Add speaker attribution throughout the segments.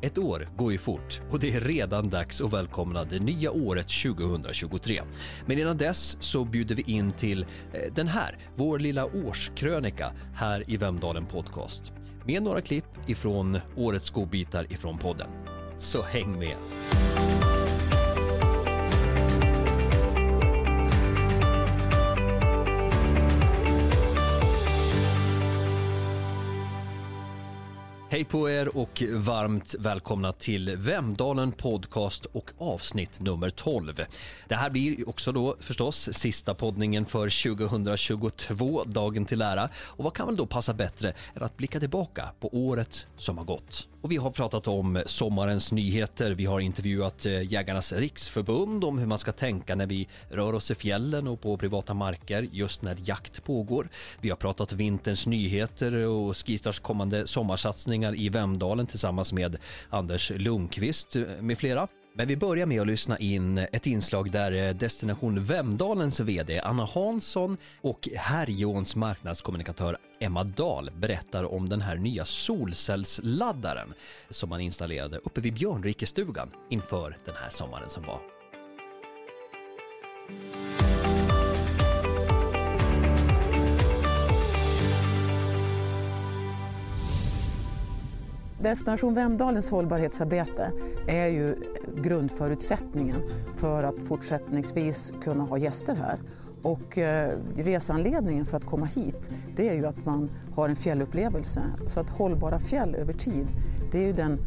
Speaker 1: Ett år går ju fort och det är redan dags att välkomna det nya året 2023. Men innan dess så bjuder vi in till eh, den här, vår lilla årskrönika här i Vemdalen Podcast. Med några klipp ifrån årets godbitar ifrån podden. Så häng med! Hej på er och varmt välkomna till Vemdalen Podcast och avsnitt nummer 12. Det här blir också då förstås sista poddningen för 2022, dagen till ära. Och vad kan väl då passa bättre än att blicka tillbaka på året som har gått? Och vi har pratat om sommarens nyheter, vi har intervjuat eh, Jägarnas riksförbund om hur man ska tänka när vi rör oss i fjällen och på privata marker just när jakt pågår. Vi har pratat vinterns nyheter och Skistars kommande sommarsatsningar i Vemdalen tillsammans med Anders Lundqvist eh, med flera. Men vi börjar med att lyssna in ett inslag där eh, Destination Vemdalens VD Anna Hansson och Härjons marknadskommunikatör Emma Dahl berättar om den här nya solcellsladdaren som man installerade uppe vid Björnrikestugan inför den här sommaren som var.
Speaker 2: Destination Vemdalens hållbarhetsarbete är ju grundförutsättningen för att fortsättningsvis kunna ha gäster här. Och eh, resanledningen för att komma hit det är ju att man har en fjällupplevelse. Så att hållbara fjäll över tid det är ju den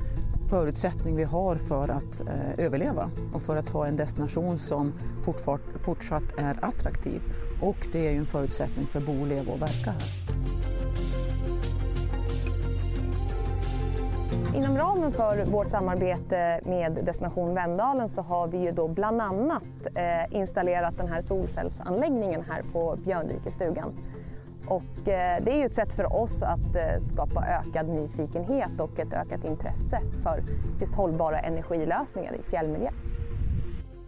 Speaker 2: förutsättning vi har för att eh, överleva och för att ha en destination som fortsatt är attraktiv. Och det är ju en förutsättning för att bo, leva och verka här.
Speaker 3: Inom ramen för vårt samarbete med Destination Vemdalen så har vi ju då bland annat eh, installerat den här solcellsanläggningen här på Björnrikestugan. Och eh, det är ju ett sätt för oss att eh, skapa ökad nyfikenhet och ett ökat intresse för just hållbara energilösningar i fjällmiljö.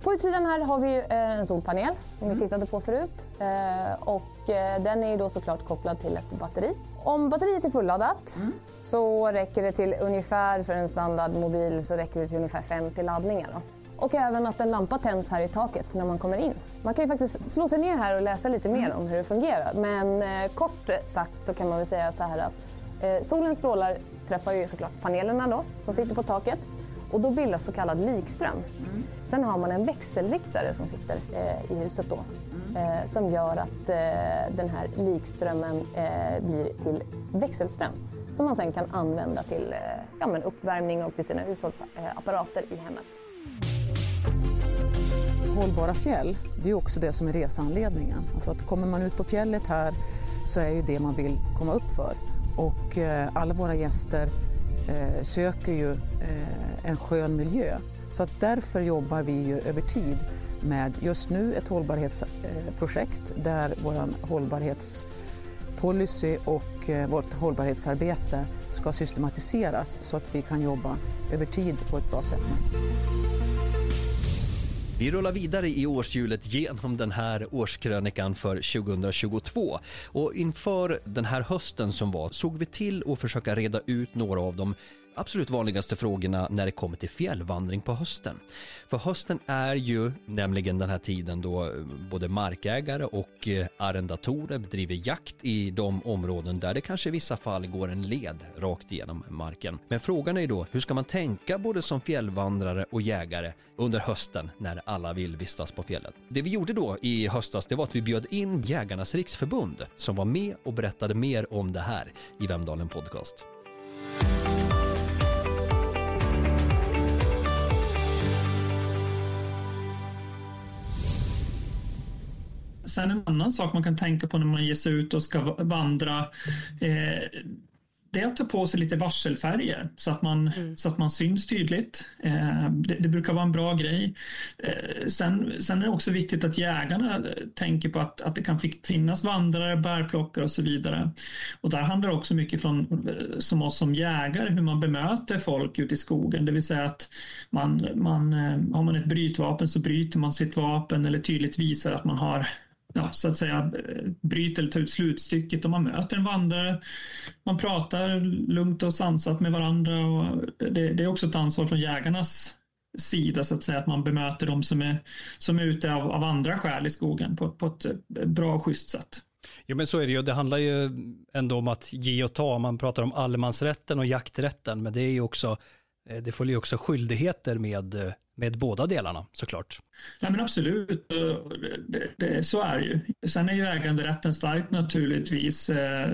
Speaker 3: På utsidan här har vi eh, en solpanel som vi tittade på förut eh, och eh, den är då såklart kopplad till ett batteri om batteriet är fulladdat mm. så räcker det till ungefär, för en standardmobil, så räcker det till ungefär 50 laddningar. Då. Och även att en lampa tänds här i taket när man kommer in. Man kan ju faktiskt slå sig ner här och läsa lite mer mm. om hur det fungerar. Men eh, kort sagt så kan man väl säga så här att eh, solens strålar träffar ju såklart panelerna då, som sitter på taket. Och då bildas så kallad likström. Mm. Sen har man en växelriktare som sitter eh, i huset då eh, som gör att eh, den här likströmmen eh, blir till växelström som man sen kan använda till eh, ja, men uppvärmning och till sina hushållsapparater i hemmet.
Speaker 2: Hållbara fjäll, det är också det som är resanledningen. Alltså att kommer man ut på fjället här så är ju det man vill komma upp för. Och eh, alla våra gäster Eh, söker ju eh, en skön miljö. Så att därför jobbar vi ju över tid med just nu ett hållbarhetsprojekt eh, där vår hållbarhetspolicy och vårt hållbarhetsarbete ska systematiseras så att vi kan jobba över tid på ett bra sätt.
Speaker 1: Vi rullar vidare i årshjulet genom den här årskrönikan för 2022 och inför den här hösten som var såg vi till att försöka reda ut några av de absolut vanligaste frågorna när det kommer till fjällvandring på hösten. För hösten är ju nämligen den här tiden då eh, både markägare och eh, arrendatorer bedriver jakt i de områden där det kanske i vissa fall går en led rakt igenom marken. Men frågan är ju då, hur ska man tänka både som fjällvandrare och jägare under hösten när alla vill vistas på fjället? Det vi gjorde då i höstas, det var att vi bjöd in Jägarnas riksförbund som var med och berättade mer om det här i Vemdalen Podcast.
Speaker 4: Sen en annan sak man kan tänka på när man ger sig ut och ska vandra eh, det är att ta på sig lite varselfärger så att man, mm. så att man syns tydligt. Eh, det, det, brukar vara en bra grej. Eh, sen, sen är det också viktigt att jägarna tänker på att, att det kan finnas vandrare, bärplockare och så vidare. Och där handlar det också mycket från eh, som oss som jägare hur man bemöter folk ute i skogen. Det vill säga att man, man, har man ett brytvapen så bryter man sitt vapen eller tydligt visar att man har ja, så att säga bryter eller ta ut slutstycket och man möter en vandrare. Man pratar lugnt och sansat med varandra och det, det är också ett ansvar från jägarnas sida så att säga att man bemöter dem som är, som är ute av, av andra skäl i skogen på, på ett bra och schysst sätt.
Speaker 1: Jo men så är det ju, det handlar ju ändå om att ge och ta, man pratar om allemansrätten och jakträtten, men det är ju också, eh, det följer också skyldigheter med eh, med båda delarna såklart.
Speaker 4: Ja, men absolut, det, det, så är det ju. Sen är ju äganderätten stark naturligtvis eh,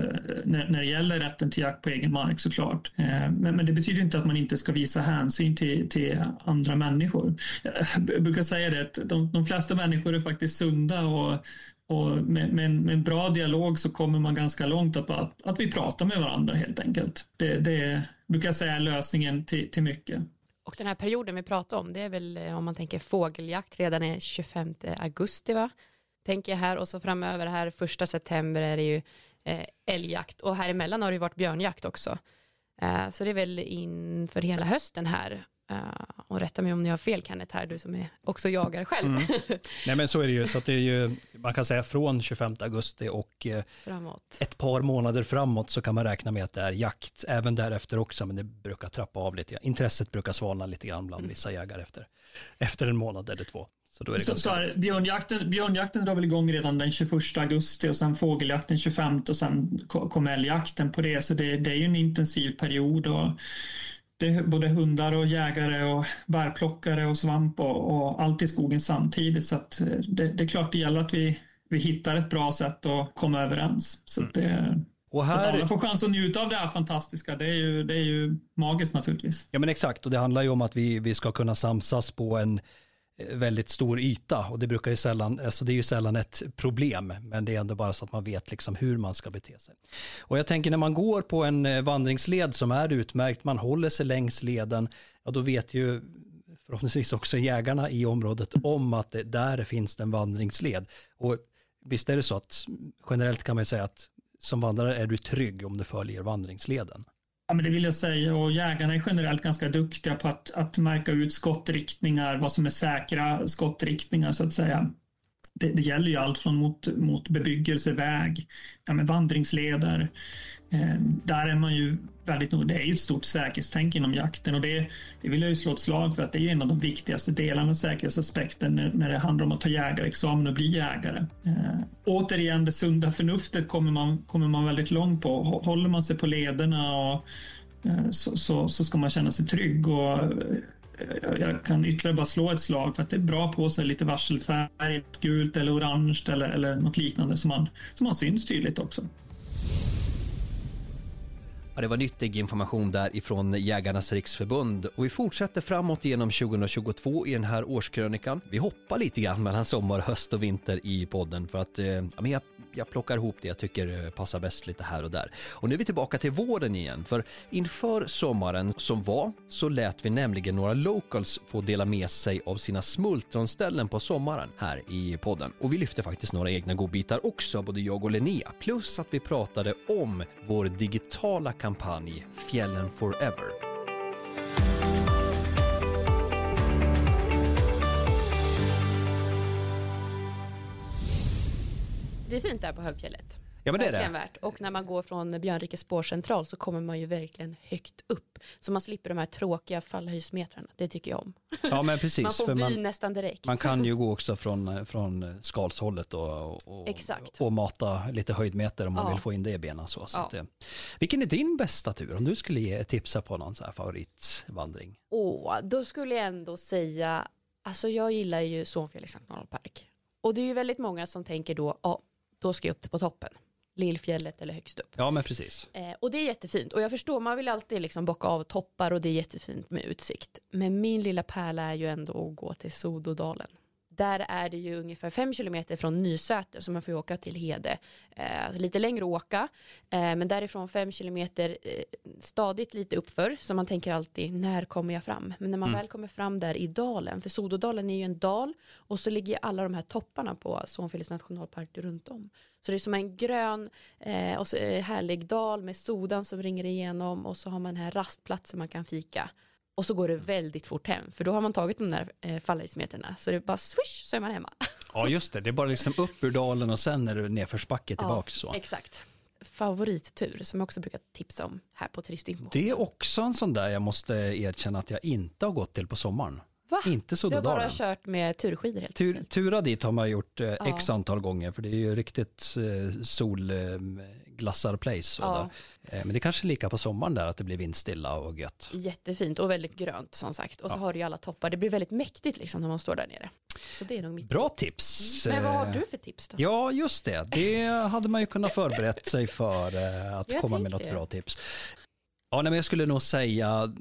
Speaker 4: när, när det gäller rätten till jakt på egen mark såklart. Eh, men, men, det betyder inte att man inte ska visa hänsyn till, till andra människor. Eh, jag brukar säga det att de, de flesta människor är faktiskt sunda och och med, med, en, med, en, bra dialog så kommer man ganska långt att, att, att vi pratar med varandra helt enkelt. Det, det brukar jag säga är lösningen till, till mycket.
Speaker 5: Och den här perioden vi pratar om, det är väl eh, om man tänker fågeljakt redan är 25 augusti va? Tänker jag här och så framöver här första september är det ju eh, älgjakt och här emellan har det ju varit björnjakt också. Eh, så det är väl inför hela hösten här Uh, och rätta mig om ni har fel Kenneth här, du som är också jagar själv. Mm.
Speaker 1: Nej men så är det ju, så att det är ju, man kan säga från 25 augusti och uh, ett par månader framåt så kan man räkna med att det är jakt, även därefter också, men det brukar trappa av lite. Intresset brukar svalna lite grann bland mm. vissa jägare efter, efter en månad eller två.
Speaker 4: Så, då är det så, ganska... så här, björnjakten, björnjakten drar väl igång redan den 21 augusti och sen fågeljakten 25 och sen kom älgjakten på det, så det, det är ju en intensiv period. Och det är både hundar och jägare och bärplockare och svamp och, och allt i skogen samtidigt. Så eh, det, det, är klart det gäller att vi, vi hittar ett bra sätt att komma överens. Så att det, och här... Att alla får chans att njuta av det här fantastiska, det är ju, det är ju magiskt naturligtvis.
Speaker 1: Ja men exakt, och det handlar ju om att vi, vi ska kunna samsas på en väldigt stor yta och det brukar ju sällan, alltså det är ju sällan ett problem, men det är ändå bara så att man vet liksom hur man ska bete sig. Och jag tänker när man går på en eh, vandringsled som är utmärkt, man håller sig längs leden, ja då vet ju förhoppningsvis också jägarna i området om att det, där finns det en vandringsled. Och visst är det så att generellt kan man ju säga att som vandrare är du trygg om du följer vandringsleden.
Speaker 4: Ja, men det vill jag säga och jägarna är generellt ganska duktiga på att, att märka ut skottriktningar, vad som är säkra skottriktningar så att säga. Det, det gäller ju allt från mot, mot bebyggelse, väg, ja, vandringsleder. Ehm, där är man ju väldigt det är ju ett stort säkerhetstänk inom jakten och det, det vill jag ju slå ett slag för att det är en av de viktigaste delarna av säkerhetsaspekten när, när det handlar om att ta jägarexamen och bli jägare. Eh, återigen, det sunda förnuftet kommer man, kommer man väldigt långt på. Håller man sig på lederna och, eh, så, så, så, ska man känna sig trygg. Och, eh, jag kan ytterligare bara slå ett slag för att det är bra på sig lite varselfärg, gult eller orange eller, eller något liknande som man, som man syns tydligt också.
Speaker 1: Ja, det var nyttig information därifrån Jägarnas Riksförbund och vi fortsätter framåt genom 2022 i den här årskrönikan. Vi hoppar lite grann mellan sommar, höst och vinter i podden för att eh, ja, men jag, jag plockar ihop det jag tycker eh, passar bäst lite här och där. Och nu är vi tillbaka till våren igen för inför sommaren som var så lät vi nämligen några locals få dela med sig av sina smultronställen på sommaren här i podden. Och vi lyfte faktiskt några egna godbitar också, både jag och Linnea, plus att vi pratade om vår digitala kampanj kampanj Fjällen Forever.
Speaker 5: Det är fint där på högfjället.
Speaker 1: Ja, men det är det.
Speaker 5: Värt. Och när man går från Björnrike spårcentral så kommer man ju verkligen högt upp. Så man slipper de här tråkiga fallhöjdsmetrarna. Det tycker jag om.
Speaker 1: Ja, men precis.
Speaker 5: man får vy nästan direkt.
Speaker 1: Man kan ju gå också från, från skalshållet och, och, Exakt. och mata lite höjdmeter om man ja. vill få in det i benen. Så, så ja. att, vilken är din bästa tur? Om du skulle ge tipsa på någon så här favoritvandring?
Speaker 5: Åh, då skulle jag ändå säga, alltså jag gillar ju Sonfjällets nationalpark. Och det är ju väldigt många som tänker då, ja, då ska jag upp på toppen. Lillfjället eller högst upp.
Speaker 1: Ja men precis.
Speaker 5: Eh, och det är jättefint och jag förstår man vill alltid liksom bocka av toppar och det är jättefint med utsikt. Men min lilla pärla är ju ändå att gå till Sododalen. Där är det ju ungefär fem kilometer från Nysäter så man får åka till Hede. Eh, lite längre att åka, eh, men därifrån fem kilometer eh, stadigt lite uppför så man tänker alltid när kommer jag fram? Men när man mm. väl kommer fram där i dalen, för Sododalen är ju en dal och så ligger alla de här topparna på Sonfjällets nationalpark runt om. Så det är som en grön eh, och eh, härlig dal med sodan som ringer igenom och så har man den här rastplatsen man kan fika och så går det väldigt fort hem för då har man tagit de där eh, fallhöjdsmeterna så det är bara swish så är man hemma.
Speaker 6: Ja, just det. Det är bara liksom upp ur dalen och sen är det nedförsbacke tillbaks. Så.
Speaker 5: Exakt. Favorittur som jag också brukar tipsa om här på Turistinfo.
Speaker 6: Det är också en sån där jag måste erkänna att jag inte har gått till på sommaren.
Speaker 5: Va?
Speaker 6: Inte
Speaker 5: Du har bara kört med turskidor helt
Speaker 6: Tur, tura dit har man gjort eh,
Speaker 5: Ja.
Speaker 6: x antal gånger för det är ju riktigt eh, solglassar place.
Speaker 5: Ja.
Speaker 6: Eh, men det är kanske är lika på sommaren där att det blir vindstilla och gött.
Speaker 5: Jättefint och väldigt grönt som sagt. Och så har du ju alla toppar. Det blir väldigt mäktigt liksom när man står där nere. Så det är nog mitt.
Speaker 6: Bra tips.
Speaker 5: Men vad har du för tips då?
Speaker 6: Ja, just det. Det hade man ju kunnat förberett sig för eh, att
Speaker 5: Jag
Speaker 6: komma med något
Speaker 5: det.
Speaker 6: bra tips. Ja, nej, men jag skulle nog säga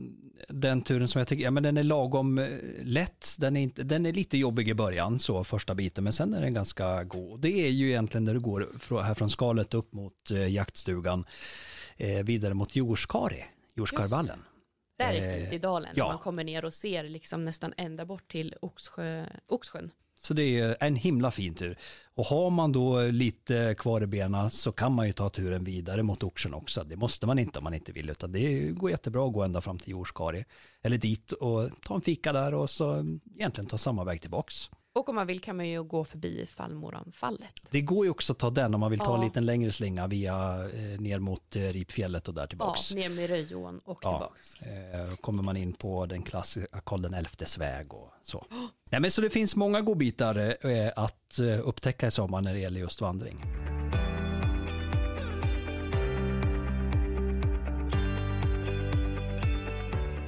Speaker 6: den turen som jag tycker, ja men den är lagom eh, lätt, den är, inte, den är lite jobbig i början, så första biten, men sen är den ganska god. Det är ju egentligen när du går här från skalet upp mot eh, jaktstugan, eh, vidare mot Jorskari, Jorskarvallen.
Speaker 5: Där är fint i dalen.
Speaker 6: ja.
Speaker 5: Man kommer ner och ser liksom nästan ända bort till Oxsjö, Oxsjön.
Speaker 6: Så det är en himla fin tur. Och har man då lite kvar i benen så kan man ju ta turen vidare mot Oxen också. Det måste man inte om man inte vill, utan det går jättebra att gå ända fram till Jorskari. Eller dit och ta en fika där och så egentligen ta samma väg tillbaks.
Speaker 5: Och om man vill kan man ju gå förbi Fallmoranfallet.
Speaker 6: Det går ju också att ta den om man vill ta en
Speaker 5: Ja.
Speaker 6: liten längre slinga via eh, ner mot eh, Ripfjället och där
Speaker 5: Ja,
Speaker 6: tillbaks.
Speaker 5: ner med Röjån och
Speaker 6: Ja.
Speaker 5: tillbaks.
Speaker 6: Eh, kommer man in på den klassiska Karl XIs väg och så. Nej, men så det finns många godbitar eh, att eh, upptäcka i sommar när det gäller just vandring.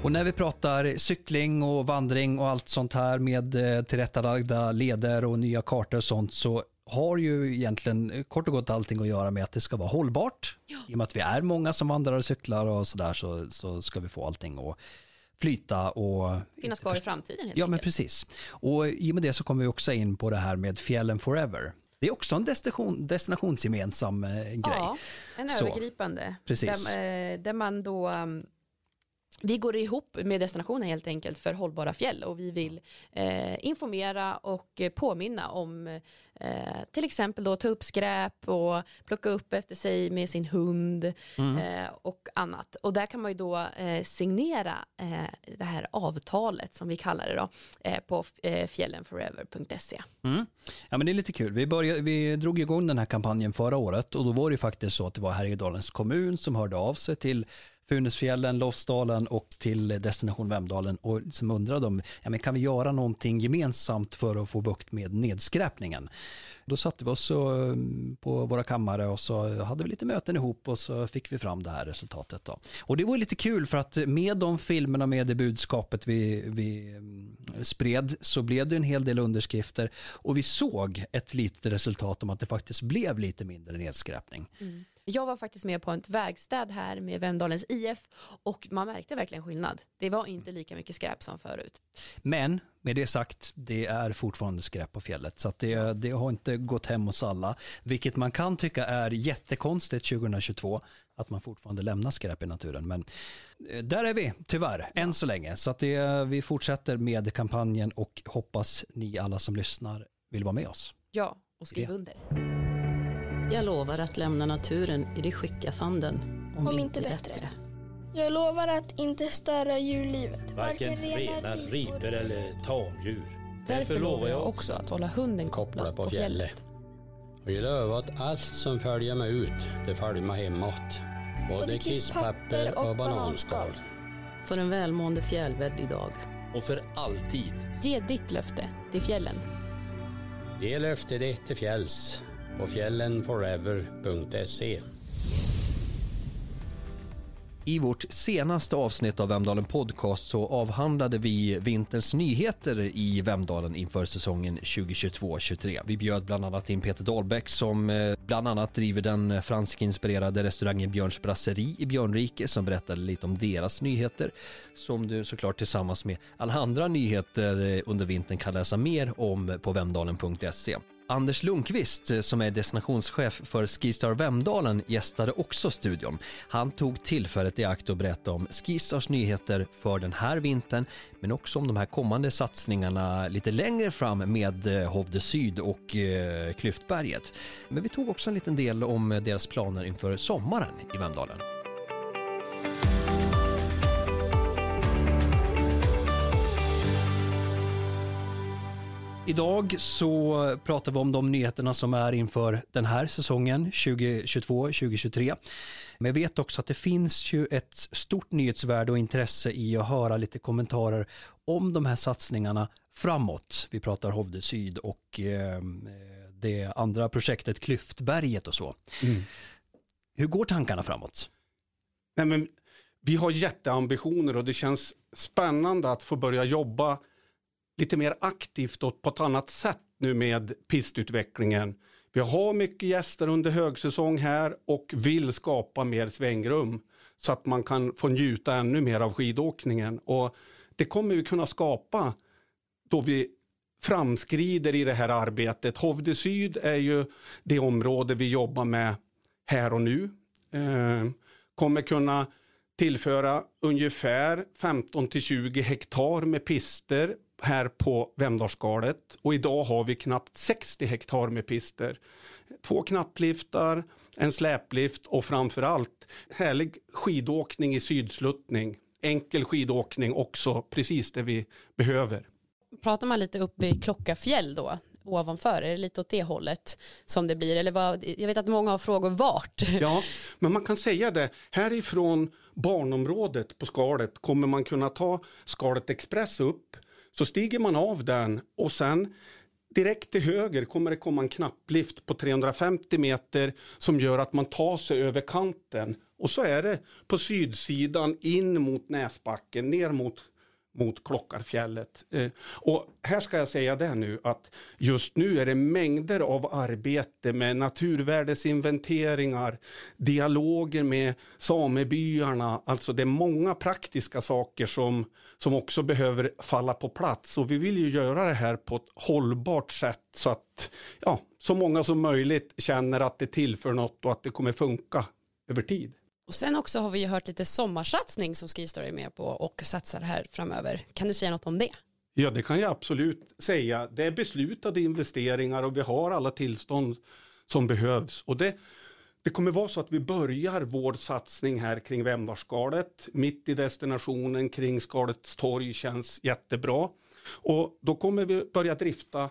Speaker 6: Och när vi pratar cykling och vandring och allt sånt här med eh, tillrättalagda leder och nya kartor och sånt så har ju egentligen kort och gott allting att göra med att det ska vara hållbart. I och med att vi är många som vandrar och cyklar och sådär så, så ska vi få allting att flyta och
Speaker 5: Finnas kvar i framtiden helt
Speaker 6: Ja, men
Speaker 5: enkelt.
Speaker 6: precis. Och i och med det så kommer vi också in på det här med fjällen forever. Det är också en destination, destinationsgemensam eh, grej.
Speaker 5: Ja, en
Speaker 6: Så.
Speaker 5: övergripande.
Speaker 6: Precis.
Speaker 5: Där, eh, där man då, um, vi går ihop med destinationen helt enkelt för hållbara fjäll och vi vill eh, informera och påminna om eh, till exempel då ta upp skräp och plocka upp efter sig med sin hund eh, och annat. Och där kan man ju då eh, signera eh, det här avtalet som vi kallar det då eh, på fjällenforever.se.
Speaker 6: Mm. Ja, men det är lite kul. Vi, började, vi drog igång den här kampanjen förra året och då var det ju faktiskt så att det var Härjedalens kommun som hörde av sig till Funäsfjällen, Lofsdalen och till Destination Vemdalen och som undrade om ja, men kan vi göra någonting gemensamt för att få bukt med nedskräpningen. Då satte vi oss mm, på våra kammare och så hade vi lite möten ihop och så fick vi fram det här resultatet. Då. Och det var lite kul för att med de filmerna med det budskapet vi, vi mm, spred så blev det en hel del underskrifter och vi såg ett litet resultat om att det faktiskt blev lite mindre nedskräpning. Mm.
Speaker 5: Jag var faktiskt med på ett vägstäd här med Vemdalens IF och man märkte verkligen skillnad. Det var inte lika mycket skräp som förut.
Speaker 6: Men med det sagt, det är fortfarande skräp på fjället så det, det har inte gått hem hos alla, vilket man kan tycka är jättekonstigt 2022 att man fortfarande lämnar skräp i naturen. Men eh, där är vi, tyvärr, än så länge. Så det, vi fortsätter med kampanjen och hoppas ni alla som lyssnar vill vara med oss.
Speaker 5: Ja, och skriv under.
Speaker 7: Jag lovar att lämna naturen i det skick jag fann den, om,
Speaker 8: Om
Speaker 7: inte bättre.
Speaker 8: bättre. Jag lovar att inte störa djurlivet.
Speaker 9: Varken renar, ripor eller tamdjur.
Speaker 5: Därför lovar jag också att hålla hunden kopplad på fjället.
Speaker 10: Och jag lovar att allt som följer mig ut, det följer mig hemåt. Både kisspapper och bananskal.
Speaker 7: För en välmående fjällvärld idag.
Speaker 9: Och för alltid.
Speaker 5: Ge ditt löfte till fjällen.
Speaker 10: Ge löfte det till fjälls på fjällenforever.se.
Speaker 1: I vårt senaste avsnitt av Vemdalen Podcast så avhandlade vi vinterns nyheter i Vemdalen inför säsongen 2022-23. Vi bjöd bland annat in Peter Dahlbäck som eh, bland annat driver den franskinspirerade restaurangen Björns Brasserie i Björnrike som berättade lite om deras nyheter som du såklart tillsammans med alla andra nyheter eh, under vintern kan läsa mer om på vemdalen.se. Anders Lundqvist eh, som är destinationschef för Skistar Vemdalen gästade också studion. Han tog tillfället i akt och berättade om Skistars nyheter för den här vintern men också om de här kommande satsningarna lite längre fram med eh, Hovde Syd och eh, Klyftberget. Men vi tog också en liten del om eh, deras planer inför sommaren i Vemdalen.
Speaker 6: Idag så pratar vi om de nyheterna som är inför den här säsongen 2022-2023. Men jag vet också att det finns ju ett stort nyhetsvärde och intresse i att höra lite kommentarer om de här satsningarna framåt. Vi pratar Hovde Syd och eh, det andra projektet Klyftberget och så. Mm. Hur går tankarna framåt?
Speaker 11: Nej, men vi har jätteambitioner och det känns spännande att få börja jobba lite mer aktivt och på ett annat sätt nu med pistutvecklingen. Vi har mycket gäster under högsäsong här och vill skapa mer svängrum så att man kan få njuta ännu mer av skidåkningen. Och det kommer vi kunna skapa då vi framskrider i det här arbetet. Hovde Syd är ju det område vi jobbar med här och nu. Eh, kommer kunna tillföra ungefär 15 till 20 hektar med pister här på Vemdalsskalet och idag har vi knappt 60 hektar med pister. Två knappliftar, en släplift och framförallt härlig skidåkning i sydsluttning. Enkel skidåkning också, precis det vi behöver.
Speaker 5: Pratar man lite upp vid Klockafjäll då, ovanför? Är det lite åt det hållet som det blir? Eller vad, jag vet att många har frågor vart.
Speaker 11: Ja, men man kan säga det. Härifrån barnområdet på skalet kommer man kunna ta Skalet Express upp så stiger man av den och sen direkt till höger kommer det komma en knapplift på 350 meter som gör att man tar sig över kanten. Och så är det på sydsidan in mot Näsbacken, ner mot mot Klockarfjället. Eh, och här ska jag säga det nu att just nu är det mängder av arbete med naturvärdesinventeringar, dialoger med samebyarna, alltså det är många praktiska saker som, som också behöver falla på plats och vi vill ju göra det här på ett hållbart sätt så att ja, så många som möjligt känner att det tillför något och att det kommer funka över tid.
Speaker 5: Och sen också har vi ju hört lite sommarsatsning som Skistar är med på och satsar här framöver. Kan du säga något om det?
Speaker 11: Ja, det kan jag absolut säga. Det är beslutade investeringar och vi har alla tillstånd som behövs. Och det, det kommer vara så att vi börjar vår satsning här kring Vemdalsskalet. Mitt i destinationen kring Skalets torg känns jättebra. Och då kommer vi börja drifta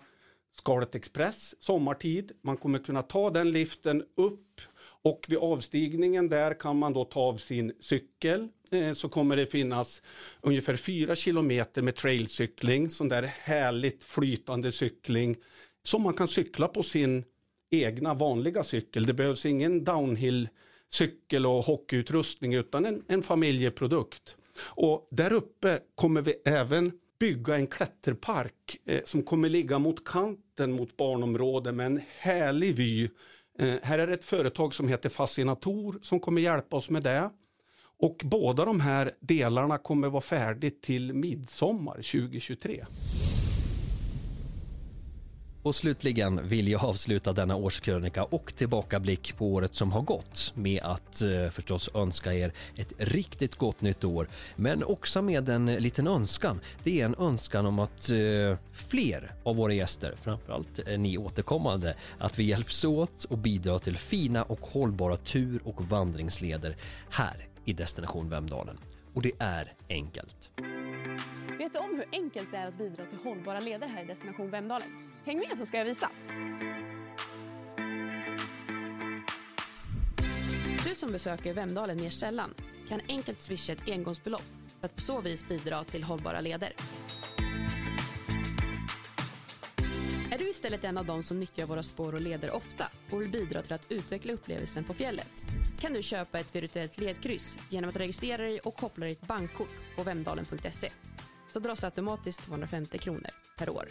Speaker 11: Skalet Express sommartid. Man kommer kunna ta den liften upp och vid avstigningen där kan man då ta av sin cykel eh, så kommer det finnas ungefär fyra kilometer med trailcykling, sån där härligt flytande cykling som man kan cykla på sin egna vanliga cykel. Det behövs ingen downhill cykel och hockeyutrustning utan en, en familjeprodukt. Och där uppe kommer vi även bygga en klätterpark eh, som kommer ligga mot kanten mot barnområdet med en härlig vy Eh, här är det ett företag som heter Fascinator som kommer hjälpa oss med det. Och båda de här delarna kommer vara färdigt till midsommar 2023.
Speaker 1: Och slutligen vill jag avsluta denna årskrönika och tillbakablick på året som har gått med att eh, förstås önska er ett riktigt gott nytt år. Men också med en liten önskan. Det är en önskan om att eh, fler av våra gäster, framförallt eh, ni återkommande, att vi hjälps åt och bidrar till fina och hållbara tur och vandringsleder här i Destination Vemdalen. Och det är enkelt.
Speaker 5: Vet du om hur enkelt det är att bidra till hållbara leder här i Destination Vemdalen? Häng med så ska jag visa. Du som besöker Vemdalen mer sällan kan enkelt swisha ett engångsbelopp för att på så vis bidra till hållbara leder. Är du istället en av dem som nyttjar våra spår och leder ofta och vill bidra till att utveckla upplevelsen på fjället kan du köpa ett virtuellt ledkryss genom att registrera dig och koppla ditt bankkort på vemdalen.se. Så dras det automatiskt 250 kronor per år.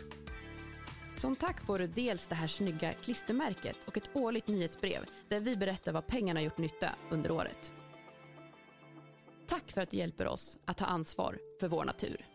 Speaker 5: Som tack får du dels det här snygga klistermärket och ett årligt nyhetsbrev där vi berättar vad pengarna gjort nytta under året. Tack för att du hjälper oss att ta ansvar för vår natur.